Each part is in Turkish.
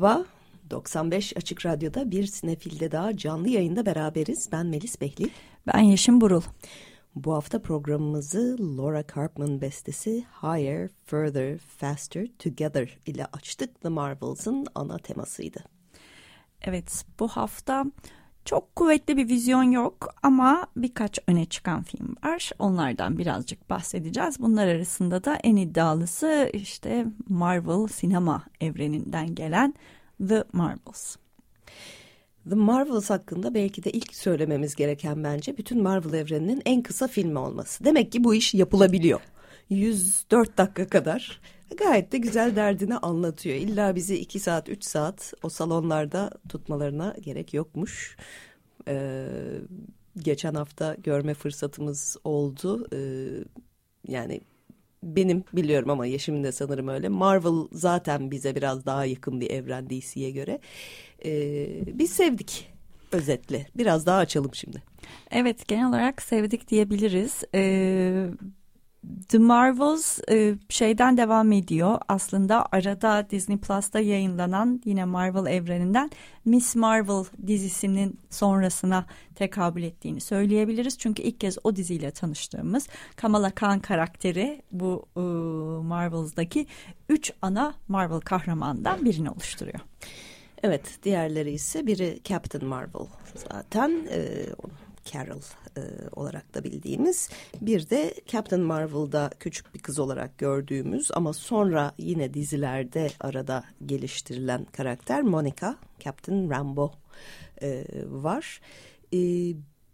Merhaba, 95 Açık Radyo'da bir sinefilde daha canlı yayında beraberiz. Ben Melis Behli. Ben Yeşim Burul. Bu hafta programımızı Laura Carpman bestesi Higher, Further, Faster, Together ile açtık. The Marvels'ın ana temasıydı. Evet, bu hafta çok kuvvetli bir vizyon yok ama birkaç öne çıkan film var. Onlardan birazcık bahsedeceğiz. Bunlar arasında da en iddialısı işte Marvel sinema evreninden gelen The Marvels. The Marvels hakkında belki de ilk söylememiz gereken bence bütün Marvel evreninin en kısa filmi olması. Demek ki bu iş yapılabiliyor. 104 dakika kadar gayet de güzel derdini anlatıyor. İlla bizi iki saat, üç saat o salonlarda tutmalarına gerek yokmuş. Ee, geçen hafta görme fırsatımız oldu. Ee, yani benim biliyorum ama Yeşim'in de sanırım öyle. Marvel zaten bize biraz daha yakın bir evren DC'ye göre. Ee, biz sevdik özetle. Biraz daha açalım şimdi. Evet genel olarak sevdik diyebiliriz. Ee, The Marvels e, şeyden devam ediyor. Aslında arada Disney Plus'ta yayınlanan yine Marvel evreninden Miss Marvel dizisinin sonrasına tekabül ettiğini söyleyebiliriz. Çünkü ilk kez o diziyle tanıştığımız Kamala Khan karakteri bu e, üç ana Marvel kahramandan birini oluşturuyor. Evet, diğerleri ise biri Captain Marvel zaten. E, Carol e, olarak da bildiğimiz. Bir de Captain Marvel'da küçük bir kız olarak gördüğümüz ama sonra yine dizilerde arada geliştirilen karakter Monica, Captain Rambo e, var. E,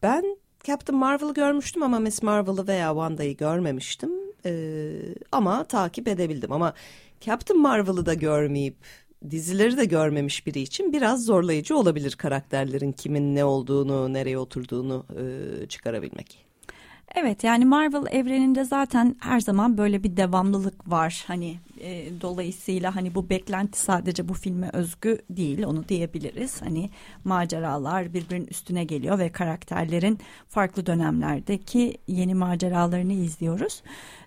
ben Captain Marvel'ı görmüştüm ama Miss Marvel'ı veya Wanda'yı görmemiştim. E, ama takip edebildim ama Captain Marvel'ı da görmeyip dizileri de görmemiş biri için biraz zorlayıcı olabilir karakterlerin kimin ne olduğunu, nereye oturduğunu e, çıkarabilmek. Evet yani Marvel evreninde zaten her zaman böyle bir devamlılık var. Hani e, dolayısıyla hani bu beklenti sadece bu filme özgü değil onu diyebiliriz. Hani maceralar birbirinin üstüne geliyor ve karakterlerin farklı dönemlerdeki yeni maceralarını izliyoruz.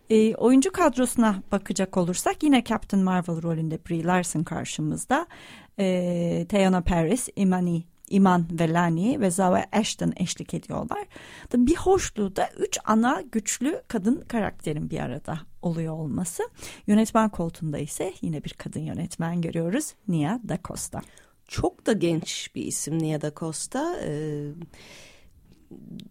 E, oyuncu kadrosuna bakacak olursak yine Captain Marvel rolünde Brie Larson karşımızda. E, Teyana Paris, Imani Iman Velani ve Zawe Ashton eşlik ediyorlar. Bir hoşluğu da üç ana güçlü kadın karakterin bir arada oluyor olması. Yönetmen koltuğunda ise yine bir kadın yönetmen görüyoruz. Nia Da Costa. Çok da genç bir isim Nia Da Costa. Ee,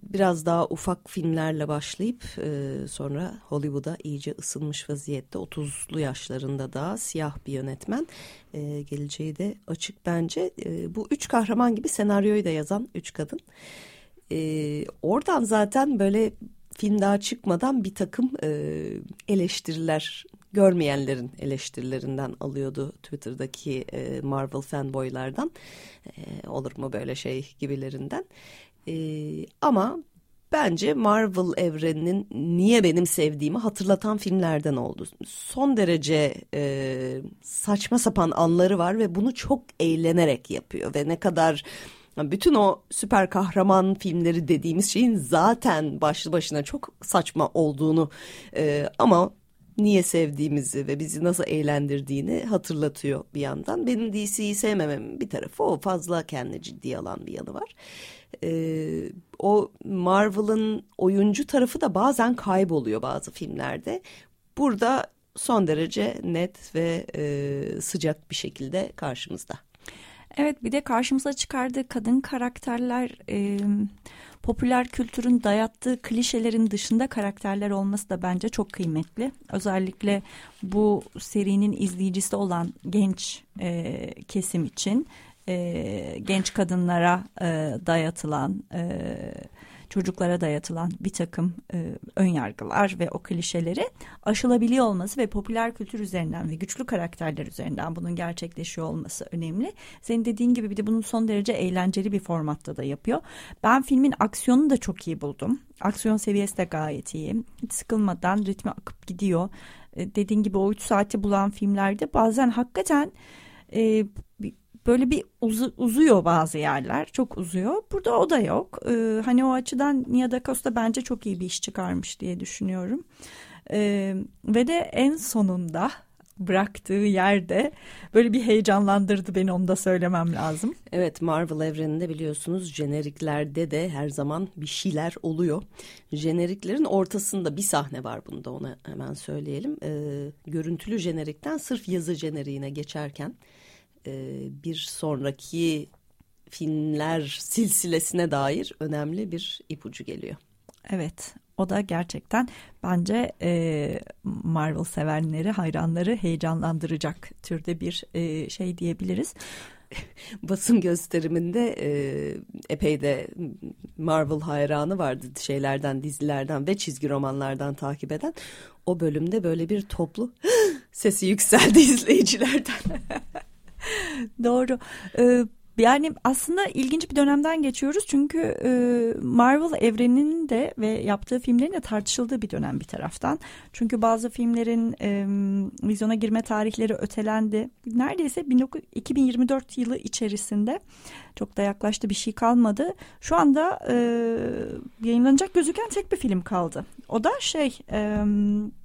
biraz daha ufak filmlerle başlayıp e, sonra Hollywood'a iyice ısınmış vaziyette 30'lu yaşlarında da siyah bir yönetmen e, geleceği de açık bence. E, bu üç kahraman gibi senaryoyu da yazan üç kadın. E, oradan zaten böyle film daha çıkmadan bir takım e, eleştiriler görmeyenlerin eleştirilerinden alıyordu Twitter'daki e, Marvel fanboylardan. E, olur mu böyle şey gibilerinden ee, ama bence Marvel evreninin niye benim sevdiğimi hatırlatan filmlerden oldu. Son derece e, saçma sapan anları var ve bunu çok eğlenerek yapıyor ve ne kadar bütün o süper kahraman filmleri dediğimiz şeyin zaten başlı başına çok saçma olduğunu e, ama niye sevdiğimizi ve bizi nasıl eğlendirdiğini hatırlatıyor bir yandan. Benim DC'yi sevmememin bir tarafı o fazla kendi ciddiye alan bir yanı var e, o Marvel'ın oyuncu tarafı da bazen kayboluyor bazı filmlerde. Burada son derece net ve e, sıcak bir şekilde karşımızda. Evet bir de karşımıza çıkardığı kadın karakterler e, popüler kültürün dayattığı klişelerin dışında karakterler olması da bence çok kıymetli. Özellikle bu serinin izleyicisi olan genç e, kesim için e, genç kadınlara e, dayatılan e, çocuklara dayatılan bir takım e, ön yargılar ve o klişeleri aşılabiliyor olması ve popüler kültür üzerinden ve güçlü karakterler üzerinden bunun gerçekleşiyor olması önemli. Senin dediğin gibi bir de bunun son derece eğlenceli bir formatta da yapıyor. Ben filmin aksiyonunu da çok iyi buldum. Aksiyon seviyesi de gayet iyi. Hiç sıkılmadan ritmi akıp gidiyor. E, dediğin gibi o 3 saati bulan filmlerde bazen hakikaten e, böyle bir uzu, uzuyor bazı yerler. Çok uzuyor. Burada o da yok. E, hani o açıdan Nia Da Costa bence çok iyi bir iş çıkarmış diye düşünüyorum. E, ve de en sonunda bıraktığı yerde böyle bir heyecanlandırdı beni onu da söylemem lazım. Evet Marvel evreninde biliyorsunuz jeneriklerde de her zaman bir şeyler oluyor. Jeneriklerin ortasında bir sahne var bunda ona hemen söyleyelim. Ee, görüntülü jenerikten sırf yazı jeneriğine geçerken e, bir sonraki filmler silsilesine dair önemli bir ipucu geliyor. Evet o da gerçekten bence e, Marvel sevenleri, hayranları heyecanlandıracak türde bir e, şey diyebiliriz. Basın gösteriminde e, epey de Marvel hayranı vardı şeylerden, dizilerden ve çizgi romanlardan takip eden. O bölümde böyle bir toplu sesi yükseldi izleyicilerden. Doğru. Ee, yani aslında ilginç bir dönemden geçiyoruz çünkü e, Marvel evreninin de ve yaptığı filmlerin de tartışıldığı bir dönem bir taraftan. Çünkü bazı filmlerin e, vizyona girme tarihleri ötelendi. Neredeyse 2024 yılı içerisinde çok da yaklaştı bir şey kalmadı. Şu anda e, yayınlanacak gözüken tek bir film kaldı. O da şey e,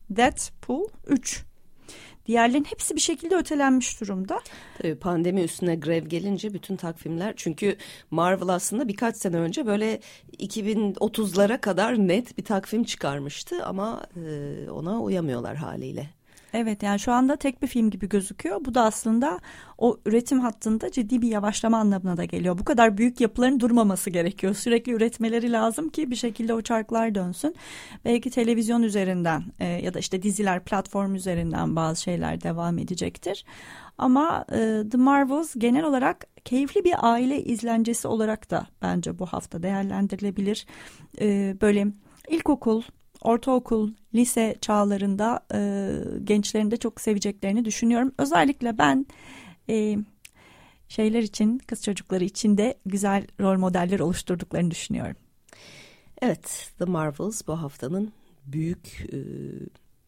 Deadpool 3. Diğerlerin hepsi bir şekilde ötelenmiş durumda. Tabii pandemi üstüne grev gelince bütün takvimler çünkü Marvel aslında birkaç sene önce böyle 2030'lara kadar net bir takvim çıkarmıştı ama e, ona uyamıyorlar haliyle. Evet yani şu anda tek bir film gibi gözüküyor. Bu da aslında o üretim hattında ciddi bir yavaşlama anlamına da geliyor. Bu kadar büyük yapıların durmaması gerekiyor. Sürekli üretmeleri lazım ki bir şekilde o çarklar dönsün. Belki televizyon üzerinden e, ya da işte diziler platform üzerinden bazı şeyler devam edecektir. Ama e, The Marvels genel olarak keyifli bir aile izlencesi olarak da bence bu hafta değerlendirilebilir. E, böyle ilkokul, ortaokul, lise çağlarında e, gençlerin de çok seveceklerini düşünüyorum. Özellikle ben e, şeyler için, kız çocukları için de güzel rol modeller oluşturduklarını düşünüyorum. Evet, The Marvels bu haftanın büyük e,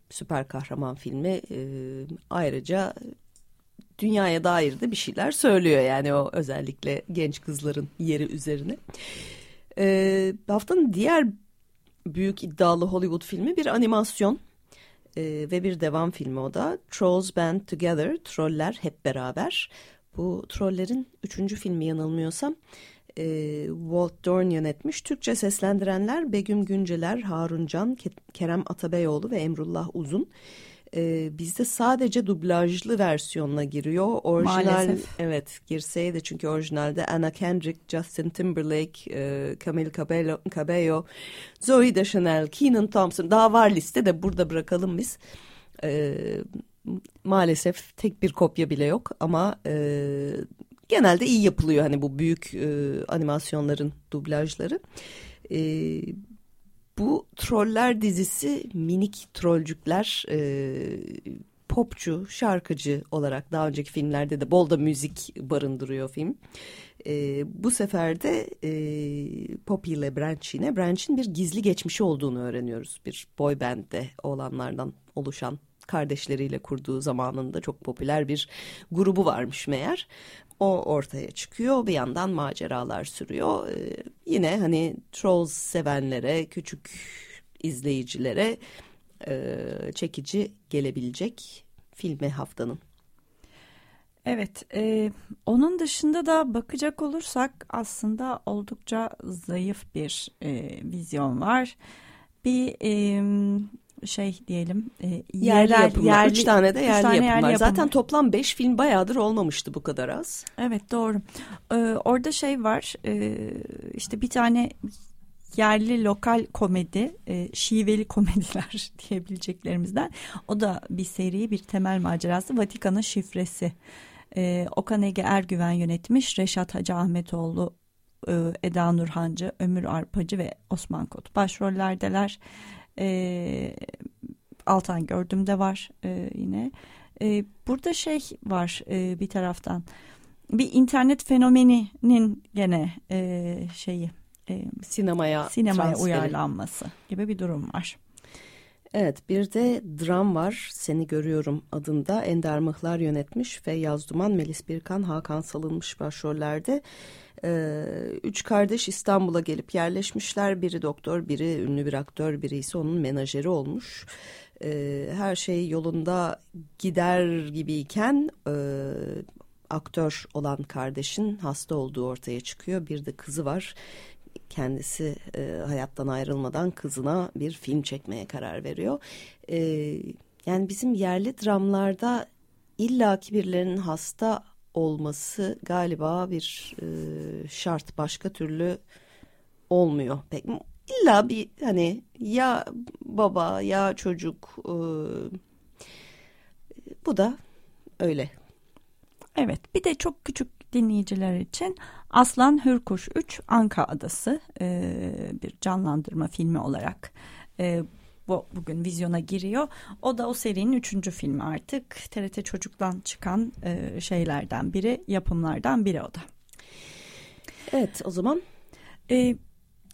süper kahraman filmi. E, ayrıca dünyaya dair de bir şeyler söylüyor yani o özellikle genç kızların yeri üzerine. E, haftanın diğer büyük iddialı Hollywood filmi bir animasyon e, ve bir devam filmi o da. Trolls Band Together, Troller Hep Beraber. Bu Troller'in üçüncü filmi yanılmıyorsam e, Walt Dorn yönetmiş. Türkçe seslendirenler Begüm Günceler, Harun Can, Kerem Atabeyoğlu ve Emrullah Uzun e, bizde sadece dublajlı versiyonla giriyor. Orijinal Maalesef. evet girseydi çünkü orijinalde Anna Kendrick, Justin Timberlake, e, Camille Cabello, Cabello, Zoe Deschanel, Keenan Thompson daha var liste de burada bırakalım biz. E, maalesef tek bir kopya bile yok ama e, genelde iyi yapılıyor hani bu büyük e, animasyonların dublajları. E, bu Troller dizisi minik trollcükler e, popçu, şarkıcı olarak daha önceki filmlerde de bol da müzik barındırıyor film. E, bu sefer de e, Poppy ile Branch yine Branch'in bir gizli geçmişi olduğunu öğreniyoruz. Bir boy band'de olanlardan oluşan kardeşleriyle kurduğu zamanında çok popüler bir grubu varmış meğer. O ortaya çıkıyor bir yandan maceralar sürüyor. Ee, yine hani Trolls sevenlere, küçük izleyicilere e, çekici gelebilecek filmi haftanın. Evet, e, onun dışında da bakacak olursak aslında oldukça zayıf bir e, vizyon var. Bir e, şey diyelim e, yerel, yerel yapımlar. Yerli, üç tane de yerli tane yapım var. Yerli Zaten yapım. toplam beş film bayağıdır olmamıştı bu kadar az. Evet doğru. Ee, orada şey var e, işte bir tane yerli lokal komedi, e, şiveli komediler diyebileceklerimizden. O da bir seri, bir temel macerası. Vatikan'ın şifresi. E, Okan Ege Ergüven yönetmiş. Reşat Hacı Ahmetoğlu e, Eda Nurhancı, Ömür Arpacı ve Osman Kot başrollerdeler. E, Altan Gördüm de var e, yine. E, burada şey var e, bir taraftan bir internet fenomeninin gene e, şeyi e, sinemaya sinemaya transferi. uyarlanması gibi bir durum var. Evet bir de dram var Seni Görüyorum adında Ender Mıhlar yönetmiş Feyyaz Duman, Melis Birkan, Hakan Salınmış başrollerde. Ee, üç kardeş İstanbul'a gelip yerleşmişler. Biri doktor, biri ünlü bir aktör, biri ise onun menajeri olmuş. Ee, her şey yolunda gider gibiyken e, aktör olan kardeşin hasta olduğu ortaya çıkıyor. Bir de kızı var kendisi e, hayattan ayrılmadan kızına bir film çekmeye karar veriyor. E, yani bizim yerli dramlarda illaki birilerinin hasta olması galiba bir e, şart. Başka türlü olmuyor. Pek illa bir hani ya baba ya çocuk e, bu da öyle. Evet bir de çok küçük dinleyiciler için Aslan Hürkuş 3 Anka Adası e, bir canlandırma filmi olarak e, bu, bugün vizyona giriyor. O da o serinin üçüncü filmi artık. TRT Çocuk'tan çıkan e, şeylerden biri, yapımlardan biri o da. Evet o zaman e,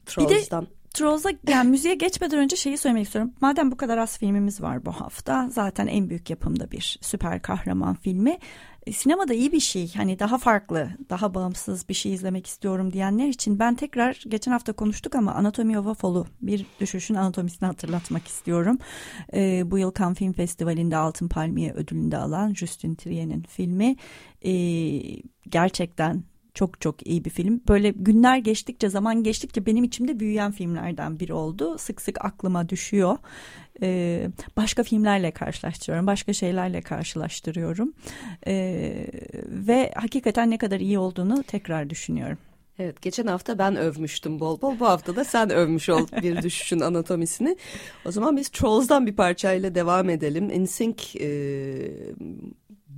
Trolls'dan. Bir de Trolls'a yani müziğe geçmeden önce şeyi söylemek istiyorum. Madem bu kadar az filmimiz var bu hafta zaten en büyük yapımda bir süper kahraman filmi. E, sinemada iyi bir şey hani daha farklı daha bağımsız bir şey izlemek istiyorum diyenler için ben tekrar geçen hafta konuştuk ama Anatomy of a Fall'u bir düşüşün anatomisini hatırlatmak istiyorum. E, bu yıl Cannes Film Festivali'nde Altın Palmiye ödülünde alan Justin Trier'in filmi e, gerçekten çok çok iyi bir film. Böyle günler geçtikçe, zaman geçtikçe benim içimde büyüyen filmlerden biri oldu. Sık sık aklıma düşüyor. Ee, başka filmlerle karşılaştırıyorum, başka şeylerle karşılaştırıyorum. Ee, ve hakikaten ne kadar iyi olduğunu tekrar düşünüyorum. Evet geçen hafta ben övmüştüm bol bol bu hafta da sen övmüş ol bir düşüşün anatomisini. O zaman biz Trolls'dan bir parçayla devam edelim. NSYNC e,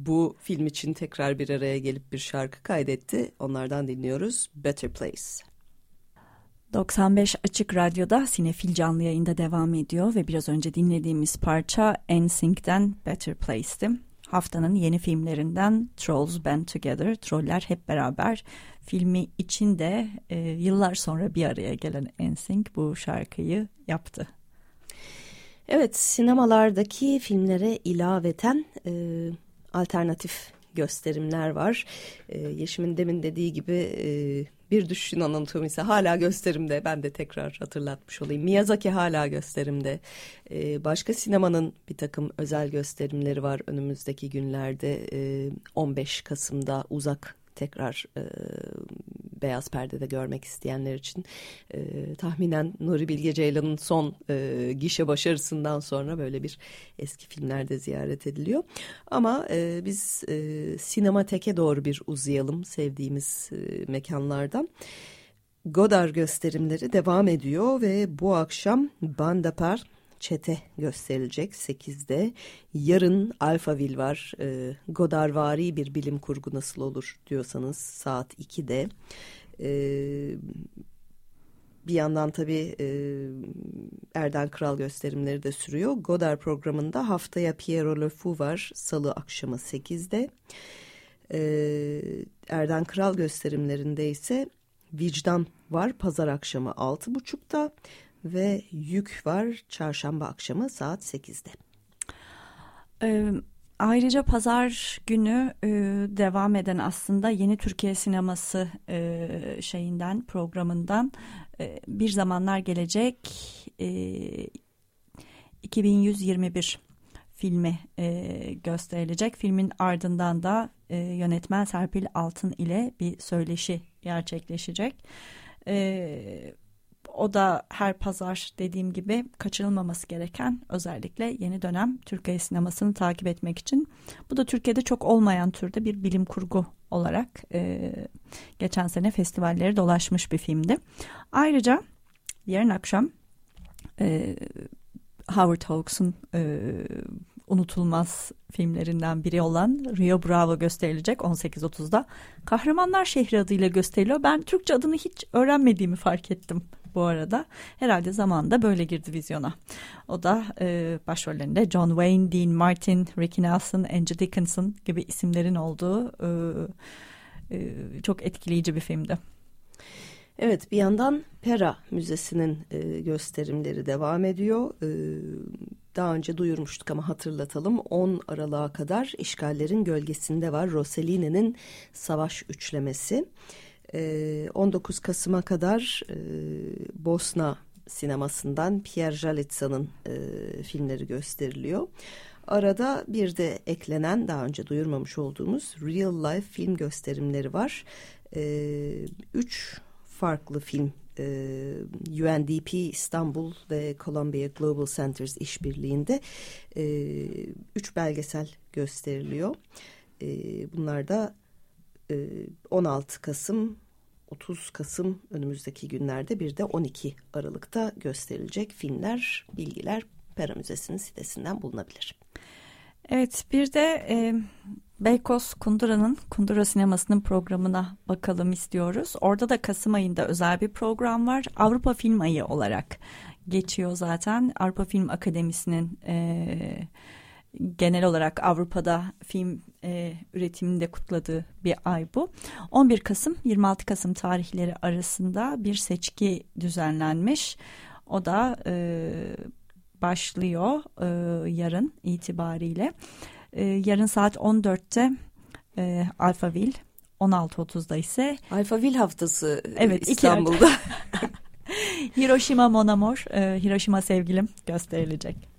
bu film için tekrar bir araya gelip bir şarkı kaydetti. Onlardan dinliyoruz Better Place. 95 Açık Radyo'da Sinefil canlı yayında devam ediyor ve biraz önce dinlediğimiz parça NSYNC'den Better Place'ti. Haftanın yeni filmlerinden Trolls Band Together, Troller Hep Beraber filmi için de e, yıllar sonra bir araya gelen NSYNC bu şarkıyı yaptı. Evet sinemalardaki filmlere ilaveten e, alternatif gösterimler var. E, Yeşim'in demin dediği gibi e, bir düşüşün anatomisi hala gösterimde. Ben de tekrar hatırlatmış olayım. Miyazaki hala gösterimde. E, başka sinemanın bir takım özel gösterimleri var önümüzdeki günlerde. E, 15 Kasım'da Uzak tekrar e, beyaz perdede görmek isteyenler için e, tahminen Nuri Bilge Ceylan'ın son e, gişe başarısından sonra böyle bir eski filmlerde ziyaret ediliyor. Ama e, biz e, sinemateke doğru bir uzayalım sevdiğimiz e, mekanlardan. Godard gösterimleri devam ediyor ve bu akşam Bandapar Çete gösterilecek 8'de. Yarın Alphaville var. E, Godarvari bir bilim kurgu nasıl olur diyorsanız saat 2'de. E, bir yandan tabii e, Erden Kral gösterimleri de sürüyor. Godard programında haftaya Piero Le Fou var salı akşamı 8'de. E, Erden Kral gösterimlerinde ise Vicdan var pazar akşamı 6.30'da ve yük var çarşamba akşamı saat 8'de. Ee, ayrıca pazar günü e, devam eden aslında Yeni Türkiye Sineması e, şeyinden programından e, bir zamanlar gelecek e, 2121 filmi e, gösterilecek. Filmin ardından da e, yönetmen Serpil Altın ile bir söyleşi gerçekleşecek. E, o da her pazar dediğim gibi kaçırılmaması gereken özellikle yeni dönem Türkiye sinemasını takip etmek için. Bu da Türkiye'de çok olmayan türde bir bilim kurgu olarak e, geçen sene festivalleri dolaşmış bir filmdi. Ayrıca yarın akşam e, Howard Hawks'un e, unutulmaz filmlerinden biri olan Rio Bravo gösterilecek 18.30'da. Kahramanlar Şehri adıyla gösteriliyor. Ben Türkçe adını hiç öğrenmediğimi fark ettim bu arada. Herhalde zamanında böyle girdi vizyona. O da e, başrollerinde John Wayne, Dean Martin, Ricky Nelson, Angie Dickinson gibi isimlerin olduğu e, e, çok etkileyici bir filmdi. Evet bir yandan Pera Müzesi'nin e, gösterimleri devam ediyor. E, daha önce duyurmuştuk ama hatırlatalım. 10 Aralık'a kadar işgallerin gölgesinde var Rossellini'nin Savaş Üçlemesi. E, 19 Kasım'a kadar e, Bosna sinemasından Pierre Jalitsa'nın e, filmleri gösteriliyor. Arada bir de eklenen daha önce duyurmamış olduğumuz Real Life film gösterimleri var. E, üç farklı film e, UNDP İstanbul ve Columbia Global Centers işbirliğinde üç belgesel gösteriliyor. Bunlar da e, 16 Kasım 30 Kasım önümüzdeki günlerde bir de 12 Aralık'ta gösterilecek filmler, bilgiler Pera Müzesi'nin sitesinden bulunabilir. Evet bir de e, Beykoz Kundura'nın Kundura Sineması'nın programına bakalım istiyoruz. Orada da Kasım ayında özel bir program var. Avrupa Film Ayı olarak geçiyor zaten. Avrupa Film Akademisi'nin e, genel olarak Avrupa'da film e, üretiminde kutladığı bir ay bu. 11 Kasım 26 Kasım tarihleri arasında bir seçki düzenlenmiş. O da e, başlıyor e, yarın itibariyle. E, yarın saat 14'te e, Alphaville 16.30'da ise Alphaville haftası e, evet, İstanbul'da. Hiroşima Mon Amour, e, Hiroşima sevgilim gösterilecek.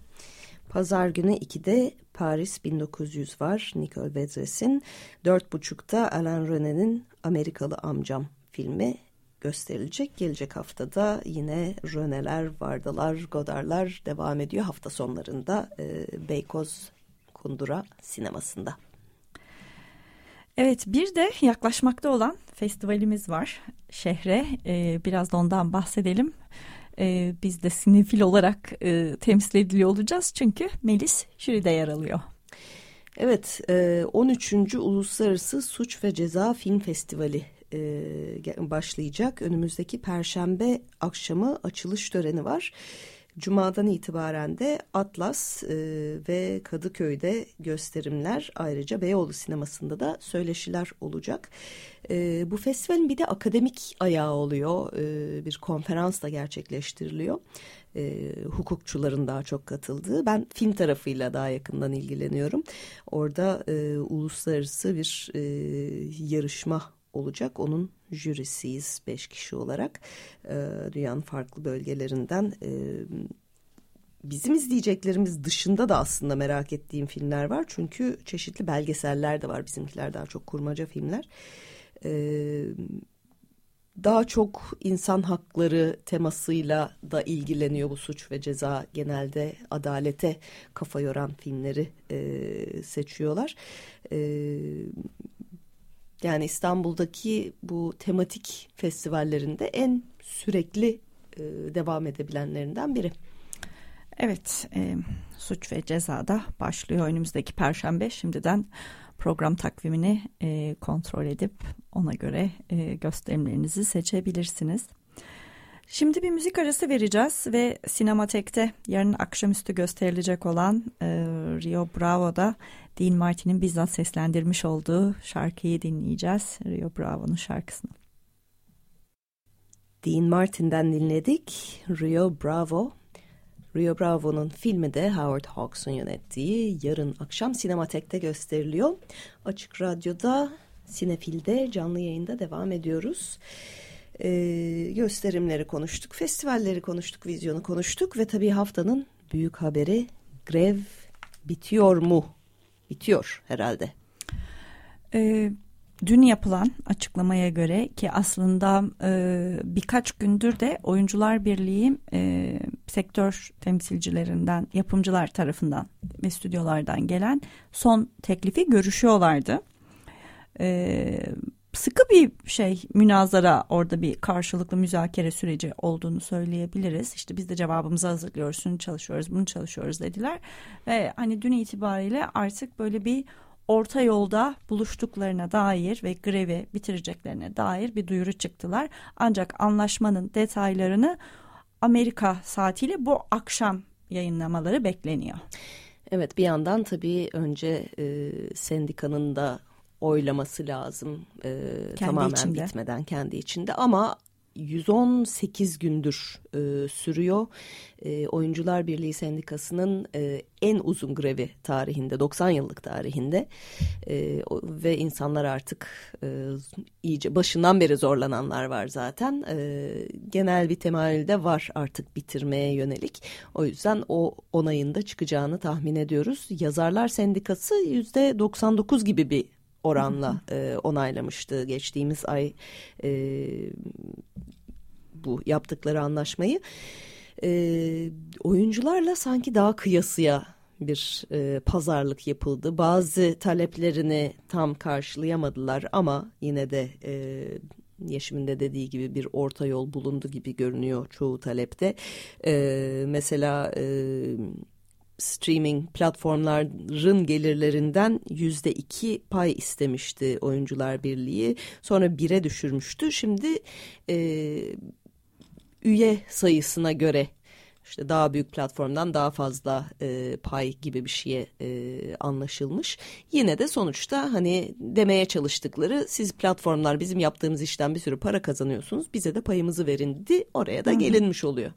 Pazar günü 2'de Paris 1900 var Nicole Bedres'in. 4.30'da Alain René'nin Amerikalı Amcam filmi gösterilecek. Gelecek haftada yine Röneler, Vardalar, Godarlar devam ediyor hafta sonlarında e, Beykoz Kundura sinemasında. Evet bir de yaklaşmakta olan festivalimiz var şehre. Ee, biraz da ondan bahsedelim. Ee, biz de sinefil olarak e, temsil ediliyor olacağız çünkü Melis jüride yer alıyor. Evet 13. E, Uluslararası Suç ve Ceza Film Festivali e, başlayacak. Önümüzdeki perşembe akşamı açılış töreni var. Cuma'dan itibaren de Atlas e, ve Kadıköy'de gösterimler ayrıca Beyoğlu sinemasında da söyleşiler olacak. E, bu festivalin bir de akademik ayağı oluyor. E, bir konferans da gerçekleştiriliyor. E, hukukçuların daha çok katıldığı. Ben film tarafıyla daha yakından ilgileniyorum. Orada e, uluslararası bir e, yarışma olacak. Onun jürisiyiz beş kişi olarak. E, dünyanın farklı bölgelerinden e, bizim izleyeceklerimiz dışında da aslında merak ettiğim filmler var. Çünkü çeşitli belgeseller de var. Bizimkiler daha çok kurmaca filmler. Ee, daha çok insan hakları temasıyla da ilgileniyor bu suç ve ceza. Genelde adalete kafa yoran filmleri e, seçiyorlar. E, yani İstanbul'daki bu tematik festivallerinde en sürekli e, devam edebilenlerinden biri. Evet, e, suç ve cezada başlıyor önümüzdeki perşembe. Şimdiden program takvimini e, kontrol edip ona göre e, gösterimlerinizi seçebilirsiniz. Şimdi bir müzik arası vereceğiz ve Sinematek'te yarın akşamüstü gösterilecek olan e, Rio Bravo'da Dean Martin'in bizzat seslendirmiş olduğu şarkıyı dinleyeceğiz. Rio Bravo'nun şarkısını. Dean Martin'den dinledik. Rio Bravo. Rio Bravo'nun filmi de Howard Hawks'un yönettiği yarın akşam Sinematek'te gösteriliyor. Açık Radyo'da Sinefil'de canlı yayında devam ediyoruz. Ee, gösterimleri konuştuk, festivalleri konuştuk, vizyonu konuştuk ve tabii haftanın büyük haberi grev bitiyor mu bitiyor herhalde. Ee, dün yapılan açıklamaya göre ki aslında e, birkaç gündür de Oyuncular Birliği e, sektör temsilcilerinden, yapımcılar tarafından ve stüdyolardan gelen son teklifi görüşüyorlardı. E, sıkı bir şey münazara orada bir karşılıklı müzakere süreci olduğunu söyleyebiliriz. İşte biz de cevabımızı hazırlıyoruz, şunu çalışıyoruz, bunu çalışıyoruz dediler. Ve hani dün itibariyle artık böyle bir orta yolda buluştuklarına dair ve grevi bitireceklerine dair bir duyuru çıktılar. Ancak anlaşmanın detaylarını Amerika saatiyle bu akşam yayınlamaları bekleniyor. Evet bir yandan tabii önce e, sendikanın da oylaması lazım e, tamamen içinde. bitmeden kendi içinde ama 118 gündür e, sürüyor. E, Oyuncular Birliği Sendikası'nın e, en uzun grevi tarihinde, 90 yıllık tarihinde e, ve insanlar artık e, iyice başından beri zorlananlar var zaten. E, genel bir temayülde var artık bitirmeye yönelik. O yüzden o onayında çıkacağını tahmin ediyoruz. Yazarlar Sendikası yüzde 99 gibi bir oranla e, onaylamıştı geçtiğimiz ay e, bu yaptıkları anlaşmayı. E, oyuncularla sanki daha kıyasıya bir e, pazarlık yapıldı. Bazı taleplerini tam karşılayamadılar ama yine de e, Yeşim'in de dediği gibi bir orta yol bulundu gibi görünüyor çoğu talepte. E, mesela e, streaming platformların gelirlerinden yüzde iki pay istemişti Oyuncular Birliği. Sonra bire düşürmüştü. Şimdi e, üye sayısına göre işte daha büyük platformdan daha fazla e, pay gibi bir şeye e, anlaşılmış. Yine de sonuçta hani demeye çalıştıkları siz platformlar bizim yaptığımız işten bir sürü para kazanıyorsunuz bize de payımızı verin di oraya da gelinmiş oluyor.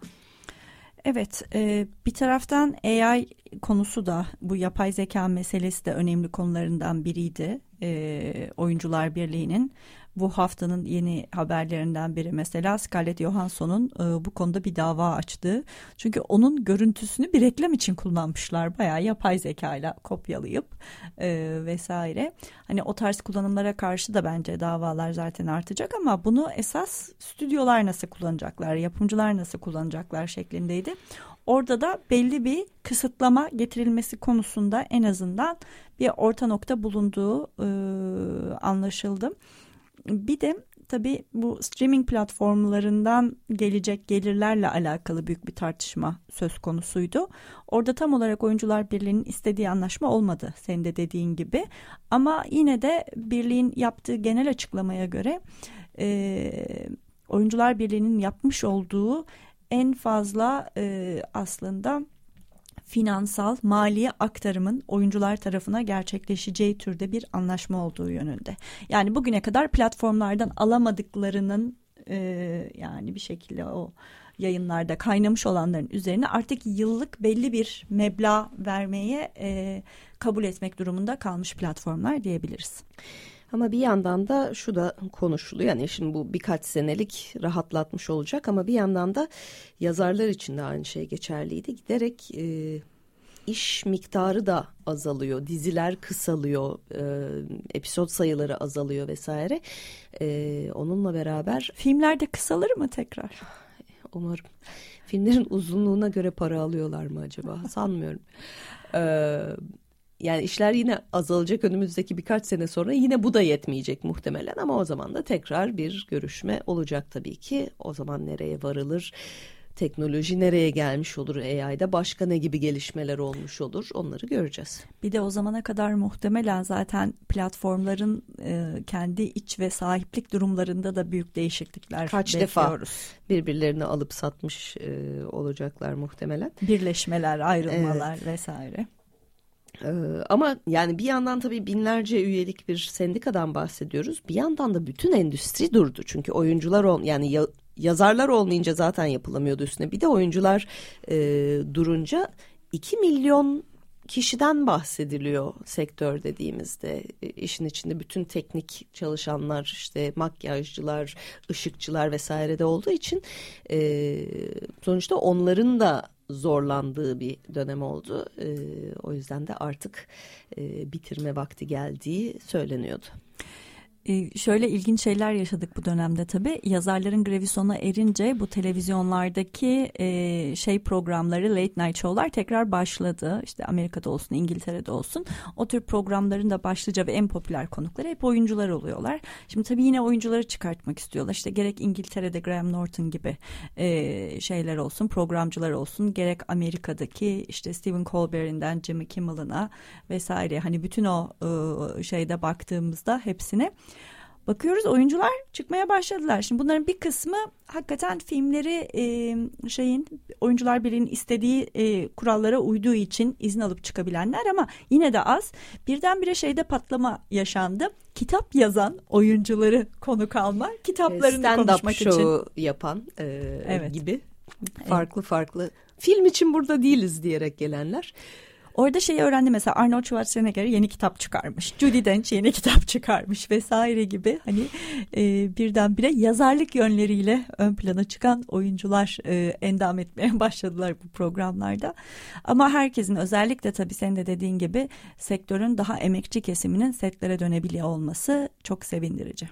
Evet, e, bir taraftan AI konusu da bu yapay zeka meselesi de önemli konularından biriydi. E, Oyuncular Birliği'nin bu haftanın yeni haberlerinden biri mesela Scarlett Johansson'un e, bu konuda bir dava açtığı. Çünkü onun görüntüsünü bir reklam için kullanmışlar. Bayağı yapay zeka ile kopyalayıp e, vesaire. Hani o tarz kullanımlara karşı da bence davalar zaten artacak ama bunu esas stüdyolar nasıl kullanacaklar, yapımcılar nasıl kullanacaklar şeklindeydi. Orada da belli bir kısıtlama getirilmesi konusunda en azından bir orta nokta bulunduğu e, anlaşıldı. Bir de tabii bu streaming platformlarından gelecek gelirlerle alakalı büyük bir tartışma söz konusuydu. Orada tam olarak Oyuncular Birliği'nin istediği anlaşma olmadı senin de dediğin gibi. Ama yine de birliğin yaptığı genel açıklamaya göre e, Oyuncular Birliği'nin yapmış olduğu en fazla e, aslında finansal maliye aktarımın oyuncular tarafına gerçekleşeceği türde bir anlaşma olduğu yönünde. Yani bugüne kadar platformlardan alamadıklarının e, yani bir şekilde o yayınlarda kaynamış olanların üzerine artık yıllık belli bir meblağ vermeye e, kabul etmek durumunda kalmış platformlar diyebiliriz. Ama bir yandan da şu da konuşuluyor. Yani şimdi bu birkaç senelik rahatlatmış olacak ama bir yandan da yazarlar için de aynı şey geçerliydi. Giderek e, iş miktarı da azalıyor. Diziler kısalıyor. E, episod sayıları azalıyor vesaire. E, onunla beraber... Filmler de kısalır mı tekrar? Umarım. Filmlerin uzunluğuna göre para alıyorlar mı acaba? Sanmıyorum. Evet yani işler yine azalacak önümüzdeki birkaç sene sonra yine bu da yetmeyecek muhtemelen ama o zaman da tekrar bir görüşme olacak tabii ki. O zaman nereye varılır? Teknoloji nereye gelmiş olur AI'da başka ne gibi gelişmeler olmuş olur onları göreceğiz. Bir de o zamana kadar muhtemelen zaten platformların e, kendi iç ve sahiplik durumlarında da büyük değişiklikler Kaç bekliyoruz. defa birbirlerini alıp satmış e, olacaklar muhtemelen. Birleşmeler, ayrılmalar evet. vesaire. Ee, ama yani bir yandan tabii binlerce üyelik bir sendikadan bahsediyoruz. Bir yandan da bütün endüstri durdu. Çünkü oyuncular ol yani ya, yazarlar olmayınca zaten yapılamıyordu üstüne. Bir de oyuncular e, durunca 2 milyon kişiden bahsediliyor sektör dediğimizde e, işin içinde bütün teknik çalışanlar işte makyajcılar ışıkçılar vesaire de olduğu için e, sonuçta onların da zorlandığı bir dönem oldu. E, o yüzden de artık e, bitirme vakti geldiği söyleniyordu. Ee, şöyle ilginç şeyler yaşadık bu dönemde tabii. Yazarların grevi sona erince bu televizyonlardaki e, şey programları, late night show'lar tekrar başladı. İşte Amerika'da olsun, İngiltere'de olsun. O tür programların da başlıca ve en popüler konukları hep oyuncular oluyorlar. Şimdi tabii yine oyuncuları çıkartmak istiyorlar. İşte gerek İngiltere'de Graham Norton gibi e, şeyler olsun, programcılar olsun. Gerek Amerika'daki işte Stephen Colbert'inden Jimmy Kimmel'ına vesaire. Hani bütün o e, şeyde baktığımızda hepsine bakıyoruz oyuncular çıkmaya başladılar. Şimdi bunların bir kısmı hakikaten filmleri e, şeyin oyuncular birinin istediği e, kurallara uyduğu için izin alıp çıkabilenler ama yine de az. Birdenbire şeyde patlama yaşandı. Kitap yazan oyuncuları konuk alma, kitaplarını Stand konuşmak show için. yapan e, Evet. gibi farklı farklı film için burada değiliz diyerek gelenler. Orada şeyi öğrendi mesela Arnold Schwarzenegger yeni kitap çıkarmış. Judy Dench yeni kitap çıkarmış vesaire gibi hani e, birdenbire yazarlık yönleriyle ön plana çıkan oyuncular e, endam etmeye başladılar bu programlarda. Ama herkesin özellikle tabii senin de dediğin gibi sektörün daha emekçi kesiminin setlere dönebiliyor olması çok sevindirici.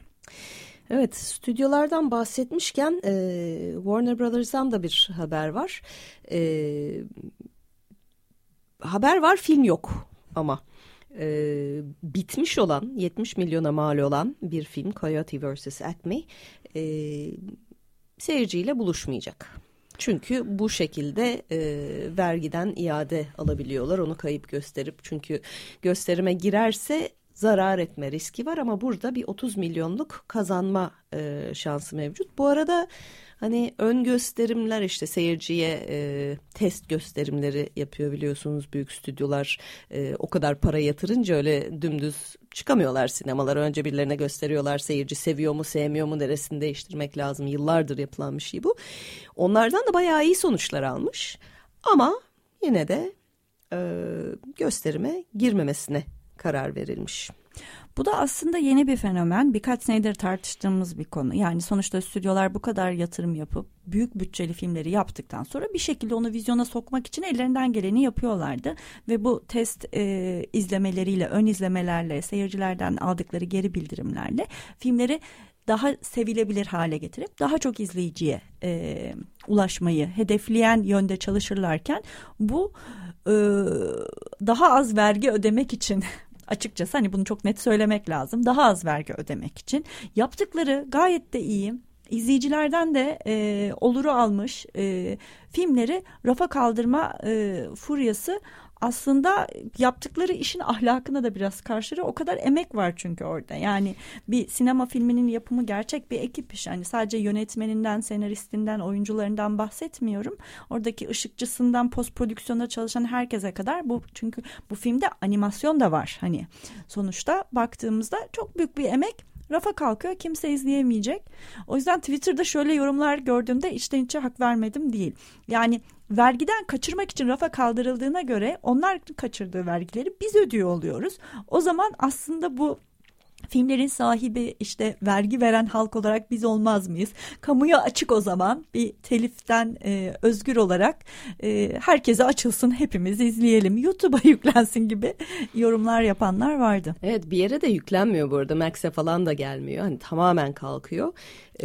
Evet, stüdyolardan bahsetmişken e, Warner Brothers'dan da bir haber var. E, haber var, film yok ama. E, bitmiş olan, 70 milyona mal olan bir film Coyote vs. Acme e, seyirciyle buluşmayacak. Çünkü bu şekilde e, vergiden iade alabiliyorlar. Onu kayıp gösterip çünkü gösterime girerse zarar etme riski var ama burada bir 30 milyonluk kazanma e, şansı mevcut. Bu arada hani ön gösterimler işte seyirciye e, test gösterimleri yapıyor biliyorsunuz büyük stüdyolar e, o kadar para yatırınca öyle dümdüz çıkamıyorlar sinemalara. Önce birilerine gösteriyorlar seyirci seviyor mu sevmiyor mu neresini değiştirmek lazım. Yıllardır yapılan bir şey bu. Onlardan da bayağı iyi sonuçlar almış ama yine de e, gösterime girmemesine karar verilmiş. Bu da aslında yeni bir fenomen. Birkaç senedir tartıştığımız bir konu. Yani sonuçta stüdyolar bu kadar yatırım yapıp büyük bütçeli filmleri yaptıktan sonra bir şekilde onu vizyona sokmak için ellerinden geleni yapıyorlardı. Ve bu test e, izlemeleriyle, ön izlemelerle, seyircilerden aldıkları geri bildirimlerle filmleri daha sevilebilir hale getirip daha çok izleyiciye e, ulaşmayı hedefleyen yönde çalışırlarken bu daha az vergi ödemek için açıkçası hani bunu çok net söylemek lazım. Daha az vergi ödemek için yaptıkları gayet de iyi. İzleyicilerden de e, oluru almış e, filmleri rafa kaldırma e, furyası aslında yaptıkları işin ahlakına da biraz karşı o kadar emek var çünkü orada. Yani bir sinema filminin yapımı gerçek bir ekip iş. Yani sadece yönetmeninden, senaristinden, oyuncularından bahsetmiyorum. Oradaki ışıkçısından post prodüksiyonda çalışan herkese kadar bu çünkü bu filmde animasyon da var. Hani sonuçta baktığımızda çok büyük bir emek rafa kalkıyor kimse izleyemeyecek. O yüzden Twitter'da şöyle yorumlar gördüğümde içten içe hak vermedim değil. Yani vergiden kaçırmak için rafa kaldırıldığına göre onlar kaçırdığı vergileri biz ödüyor oluyoruz. O zaman aslında bu filmlerin sahibi işte vergi veren halk olarak biz olmaz mıyız? Kamuya açık o zaman bir teliften e, özgür olarak e, herkese açılsın hepimiz izleyelim YouTube'a yüklensin gibi yorumlar yapanlar vardı. Evet bir yere de yüklenmiyor bu arada Max'e falan da gelmiyor hani tamamen kalkıyor.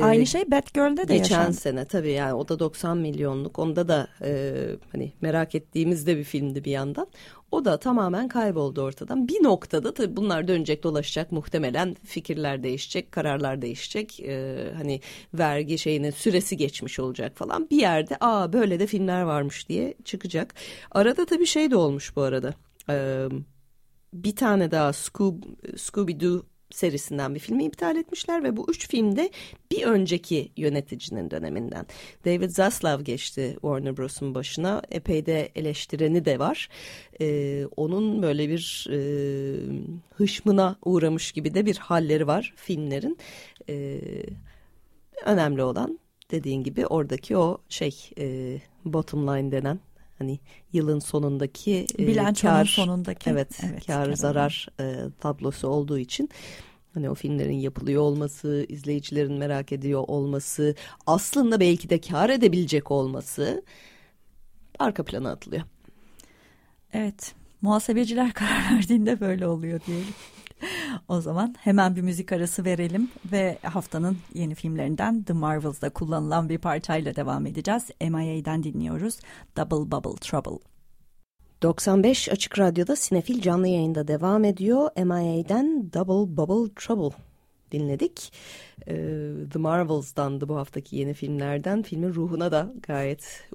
Aynı şey Batgirl'de de Geçen yaşandı. sene tabii yani o da 90 milyonluk onda da e, hani merak ettiğimizde bir filmdi bir yandan. O da tamamen kayboldu ortadan. Bir noktada tabii bunlar dönecek dolaşacak muhtemelen fikirler değişecek, kararlar değişecek. E, hani vergi şeyinin süresi geçmiş olacak falan. Bir yerde aa böyle de filmler varmış diye çıkacak. Arada tabii şey de olmuş bu arada. E, bir tane daha Scoob, Scooby-Doo serisinden bir filmi iptal etmişler ve bu üç filmde bir önceki yöneticinin döneminden. David Zaslav geçti Warner Bros'un başına. Epey de eleştireni de var. Ee, onun böyle bir e, hışmına uğramış gibi de bir halleri var filmlerin. Ee, önemli olan dediğin gibi oradaki o şey e, bottom line denen hani yılın sonundaki e, Bilançonun kar, sonundaki. evet, Evet, kar kar zarar e, tablosu olduğu için hani o filmlerin yapılıyor olması, izleyicilerin merak ediyor olması, aslında belki de kar edebilecek olması arka plana atılıyor. Evet muhasebeciler karar verdiğinde böyle oluyor diyelim. o zaman hemen bir müzik arası verelim ve haftanın yeni filmlerinden The Marvels'da kullanılan bir parçayla devam edeceğiz. MIA'den dinliyoruz Double Bubble Trouble. 95 Açık Radyo'da Sinefil canlı yayında devam ediyor. MIA'den Double Bubble Trouble dinledik. Ee, The Marvels'dan bu haftaki yeni filmlerden. Filmin ruhuna da gayet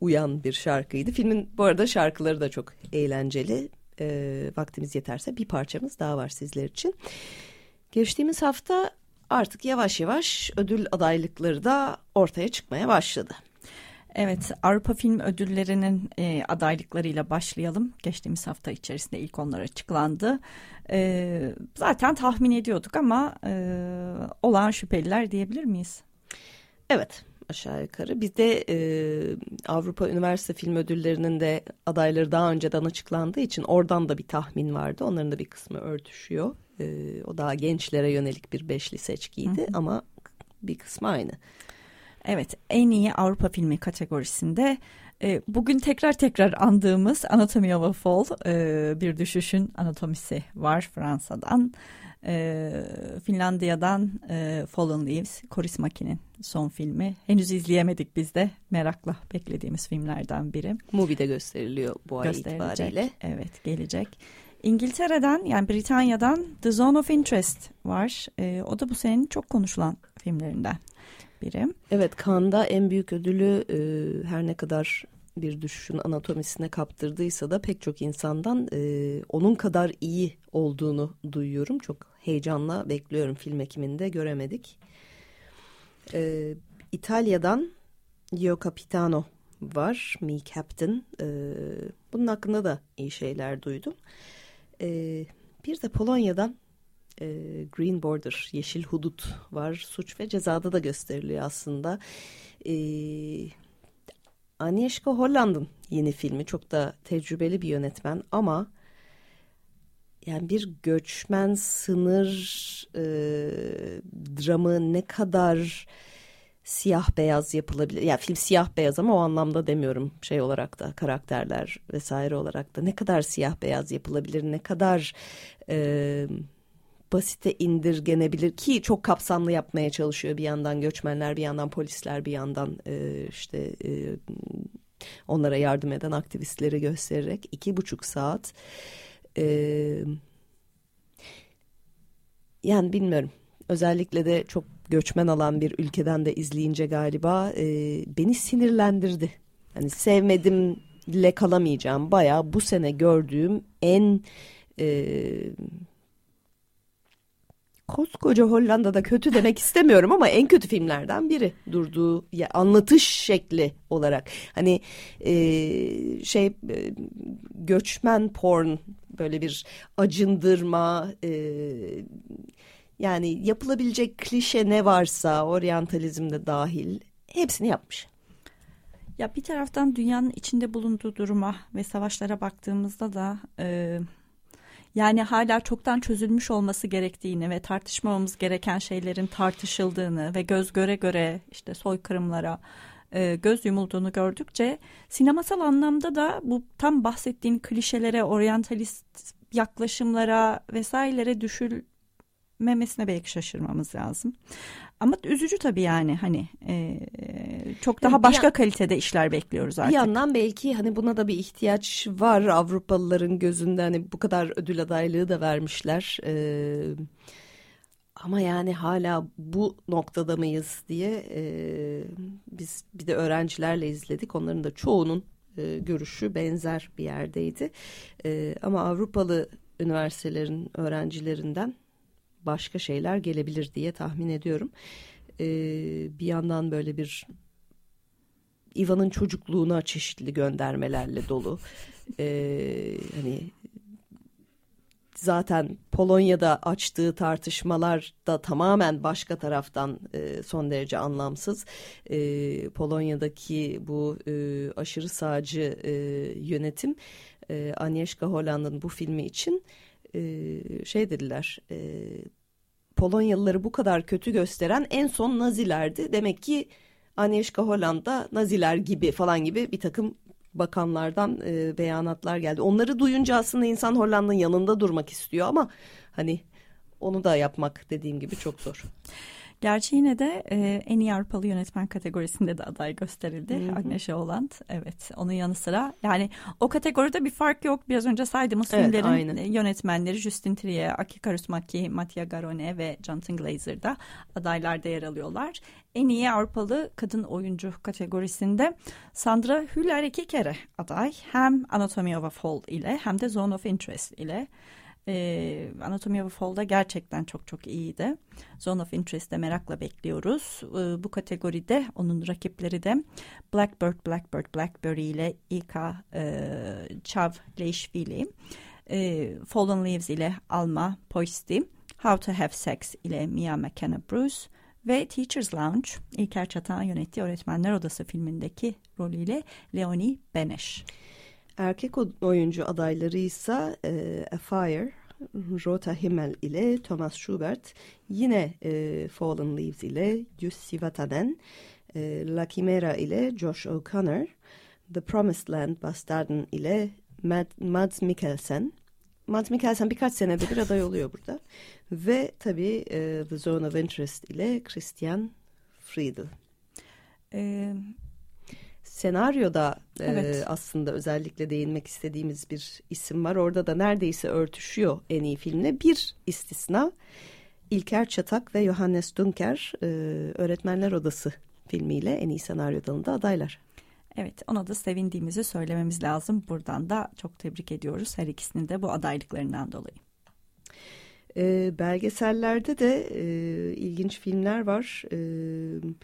uyan bir şarkıydı. Filmin bu arada şarkıları da çok eğlenceli. Ee, vaktimiz yeterse bir parçamız daha var sizler için. Geçtiğimiz hafta artık yavaş yavaş ödül adaylıkları da ortaya çıkmaya başladı. Evet Avrupa Film Ödülleri'nin e, adaylıklarıyla başlayalım. Geçtiğimiz hafta içerisinde ilk onlar açıklandı. E, zaten tahmin ediyorduk ama e, olan şüpheliler diyebilir miyiz? Evet aşağı yukarı. Bizde e, Avrupa Üniversite Film Ödülleri'nin de adayları daha önceden açıklandığı için oradan da bir tahmin vardı. Onların da bir kısmı örtüşüyor. E, o daha gençlere yönelik bir beşli seçkiydi hı hı. ama bir kısmı aynı. Evet en iyi Avrupa filmi kategorisinde e, bugün tekrar tekrar andığımız Anatomy of a Fall e, bir düşüşün anatomisi var Fransa'dan. E, Finlandiya'dan e, Fallen Leaves, Coris Maki'nin son filmi. Henüz izleyemedik biz de. Merakla beklediğimiz filmlerden biri. Movie'de gösteriliyor bu ay itibariyle. Evet gelecek. İngiltere'den yani Britanya'dan The Zone of Interest var. E, o da bu senenin çok konuşulan filmlerinden biri. Evet Kanda en büyük ödülü e, her ne kadar bir düşüşün anatomisine kaptırdıysa da pek çok insandan e, onun kadar iyi olduğunu duyuyorum. Çok heyecanla bekliyorum film ekiminde göremedik. E, İtalya'dan Io Capitano var. Me Captain. E, bunun hakkında da iyi şeyler duydum. E, bir de Polonya'dan e, Green Border, Yeşil Hudut var. Suç ve cezada da gösteriliyor aslında. E, Agnieszka Holland'ın yeni filmi. Çok da tecrübeli bir yönetmen ama yani bir göçmen sınır e, dramı ne kadar siyah beyaz yapılabilir. Ya yani film siyah beyaz ama o anlamda demiyorum şey olarak da karakterler vesaire olarak da ne kadar siyah beyaz yapılabilir, ne kadar e, basite indirgenebilir ki çok kapsamlı yapmaya çalışıyor bir yandan göçmenler bir yandan polisler bir yandan e, işte e, onlara yardım eden aktivistleri göstererek iki buçuk saat e, yani bilmiyorum özellikle de çok göçmen alan bir ülkeden de izleyince galiba e, beni sinirlendirdi. Hani sevmedimle kalamayacağım. Baya bu sene gördüğüm en e, koskoca Hollanda'da kötü demek istemiyorum ama en kötü filmlerden biri durduğu ya, anlatış şekli olarak hani e, şey e, göçmen porn böyle bir acındırma e, yani yapılabilecek klişe ne varsa oryantalizm de dahil hepsini yapmış. Ya bir taraftan dünyanın içinde bulunduğu duruma ve savaşlara baktığımızda da e, yani hala çoktan çözülmüş olması gerektiğini ve tartışmamamız gereken şeylerin tartışıldığını ve göz göre göre işte soykırımlara e, göz yumulduğunu gördükçe sinemasal anlamda da bu tam bahsettiğin klişelere, oryantalist yaklaşımlara vesairelere düşülmemesine belki şaşırmamız lazım. Ama üzücü tabii yani hani e, çok daha başka yan, kalitede işler bekliyoruz artık. Bir yandan belki hani buna da bir ihtiyaç var Avrupalıların gözünde hani bu kadar ödül adaylığı da vermişler. E, ama yani hala bu noktada mıyız diye e, biz bir de öğrencilerle izledik. Onların da çoğunun e, görüşü benzer bir yerdeydi. E, ama Avrupalı üniversitelerin öğrencilerinden başka şeyler gelebilir diye tahmin ediyorum. Ee, bir yandan böyle bir Ivan'ın çocukluğuna çeşitli göndermelerle dolu. Ee, hani zaten Polonya'da açtığı tartışmalar da tamamen başka taraftan e, son derece anlamsız. E, Polonya'daki bu e, aşırı sağcı e, yönetim e, Agnieszka Holland'ın bu filmi için e, şey dediler e, Polonyalıları bu kadar kötü gösteren en son Nazilerdi. Demek ki Agnieszka Hollanda Naziler gibi falan gibi bir takım bakanlardan e, beyanatlar geldi. Onları duyunca aslında insan Hollanda'nın yanında durmak istiyor ama hani onu da yapmak dediğim gibi çok zor. Gerçi yine de e, en iyi Avrupalı yönetmen kategorisinde de aday gösterildi. Hı hı. Agnieszka Holland. Evet onun yanı sıra yani o kategoride bir fark yok. Biraz önce saydığımız evet, filmlerin aynen. yönetmenleri Justin Trier, Aki Kaurismäki, Mattia Garone ve Jonathan Glazer da adaylarda yer alıyorlar. En iyi Avrupalı kadın oyuncu kategorisinde Sandra Hüller iki kere aday. Hem Anatomy of a Fall ile hem de Zone of Interest ile. E, Anatomy of a Fall'da gerçekten çok çok iyiydi. Zone of Interest'te merakla bekliyoruz. E, bu kategoride onun rakipleri de Blackbird, Blackbird, Blackberry ile Ika e, Çavleşvili, e, Fallen Leaves ile Alma Poisti, How to Have Sex ile Mia McKenna Bruce ve Teacher's Lounge, İlker Çatan yönettiği Öğretmenler Odası filmindeki rolüyle Leonie Beneş. Erkek oyuncu adayları ise e, A Fire, Rota Himmel ile Thomas Schubert, yine e, Fallen Leaves ile Jussi Vatanen, e, La Chimera ile Josh O'Connor, The Promised Land Bastarden ile Mad, Mads Mikkelsen. Mads Mikkelsen birkaç senede bir aday oluyor burada. Ve tabii e, The Zone of Interest ile Christian Friedel. Ee, senaryoda e, evet. e, aslında özellikle değinmek istediğimiz bir isim var. Orada da neredeyse örtüşüyor en iyi filmle. Bir istisna İlker Çatak ve Johannes Dunker e, Öğretmenler Odası filmiyle en iyi senaryo dalında adaylar. Evet ona da sevindiğimizi söylememiz lazım. Buradan da çok tebrik ediyoruz her ikisini de bu adaylıklarından dolayı. E, belgesellerde de e, ilginç filmler var. Evet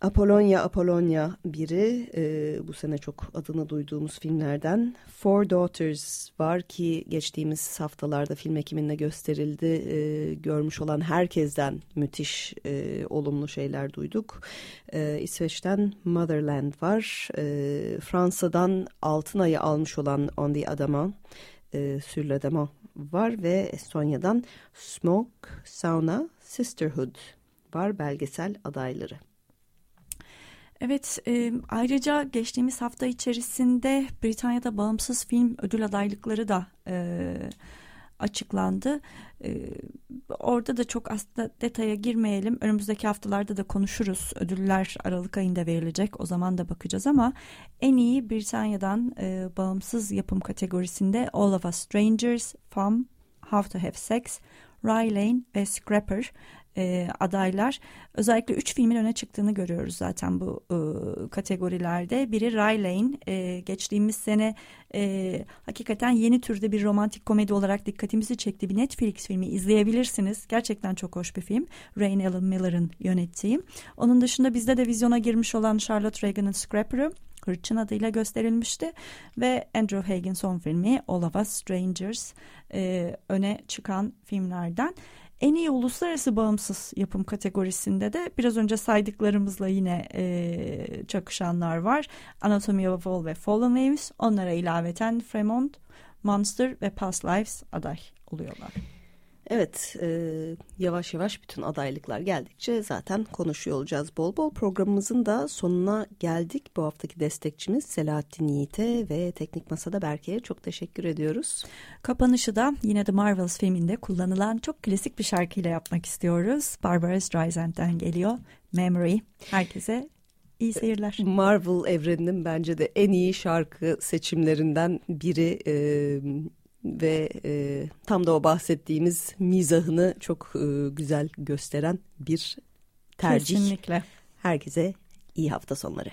Apollonia Apollonia biri e, bu sene çok adını duyduğumuz filmlerden. Four Daughters var ki geçtiğimiz haftalarda film ekiminde gösterildi. E, görmüş olan herkesten müthiş e, olumlu şeyler duyduk. E, İsveç'ten Motherland var. E, Fransa'dan Altın Ayı almış olan On the Adamant, e, Sur le var ve Estonya'dan Smoke, Sauna, Sisterhood var belgesel adayları. Evet, e, ayrıca geçtiğimiz hafta içerisinde Britanya'da bağımsız film ödül adaylıkları da e, açıklandı. E, orada da çok aslında detaya girmeyelim. Önümüzdeki haftalarda da konuşuruz. Ödüller Aralık ayında verilecek. O zaman da bakacağız ama en iyi Britanya'dan e, bağımsız yapım kategorisinde All of Us Strangers, Fam, How to Have Sex, Rye Lane ve Scrapper e, adaylar özellikle üç filmin öne çıktığını görüyoruz zaten bu e, kategorilerde. Biri Ray Lane e, geçtiğimiz sene e, hakikaten yeni türde bir romantik komedi olarak dikkatimizi çekti bir Netflix filmi izleyebilirsiniz. Gerçekten çok hoş bir film. Rain Ellen Miller'ın yönettiği. Onun dışında bizde de vizyona girmiş olan Charlotte Reagan'ın Scrapper'ı Hırçın adıyla gösterilmişti ve Andrew Hagen son filmi All of Us Strangers e, öne çıkan filmlerden. En iyi uluslararası bağımsız yapım kategorisinde de biraz önce saydıklarımızla yine e, çakışanlar var. Anatomy of a Fall ve Fallen Leaves. Onlara ilaveten Fremont, Monster ve Past Lives aday oluyorlar. Evet, e, yavaş yavaş bütün adaylıklar geldikçe zaten konuşuyor olacağız bol bol. Programımızın da sonuna geldik. Bu haftaki destekçimiz Selahattin Yiğit'e ve Teknik Masa'da Berke'ye çok teşekkür ediyoruz. Kapanışı da yine The Marvels filminde kullanılan çok klasik bir şarkıyla yapmak istiyoruz. Barbara Streisand'den geliyor. Memory. Herkese İyi seyirler. Marvel evreninin bence de en iyi şarkı seçimlerinden biri. E, ve e, tam da o bahsettiğimiz mizahını çok e, güzel gösteren bir tercih. Kesinlikle. Herkese iyi hafta sonları.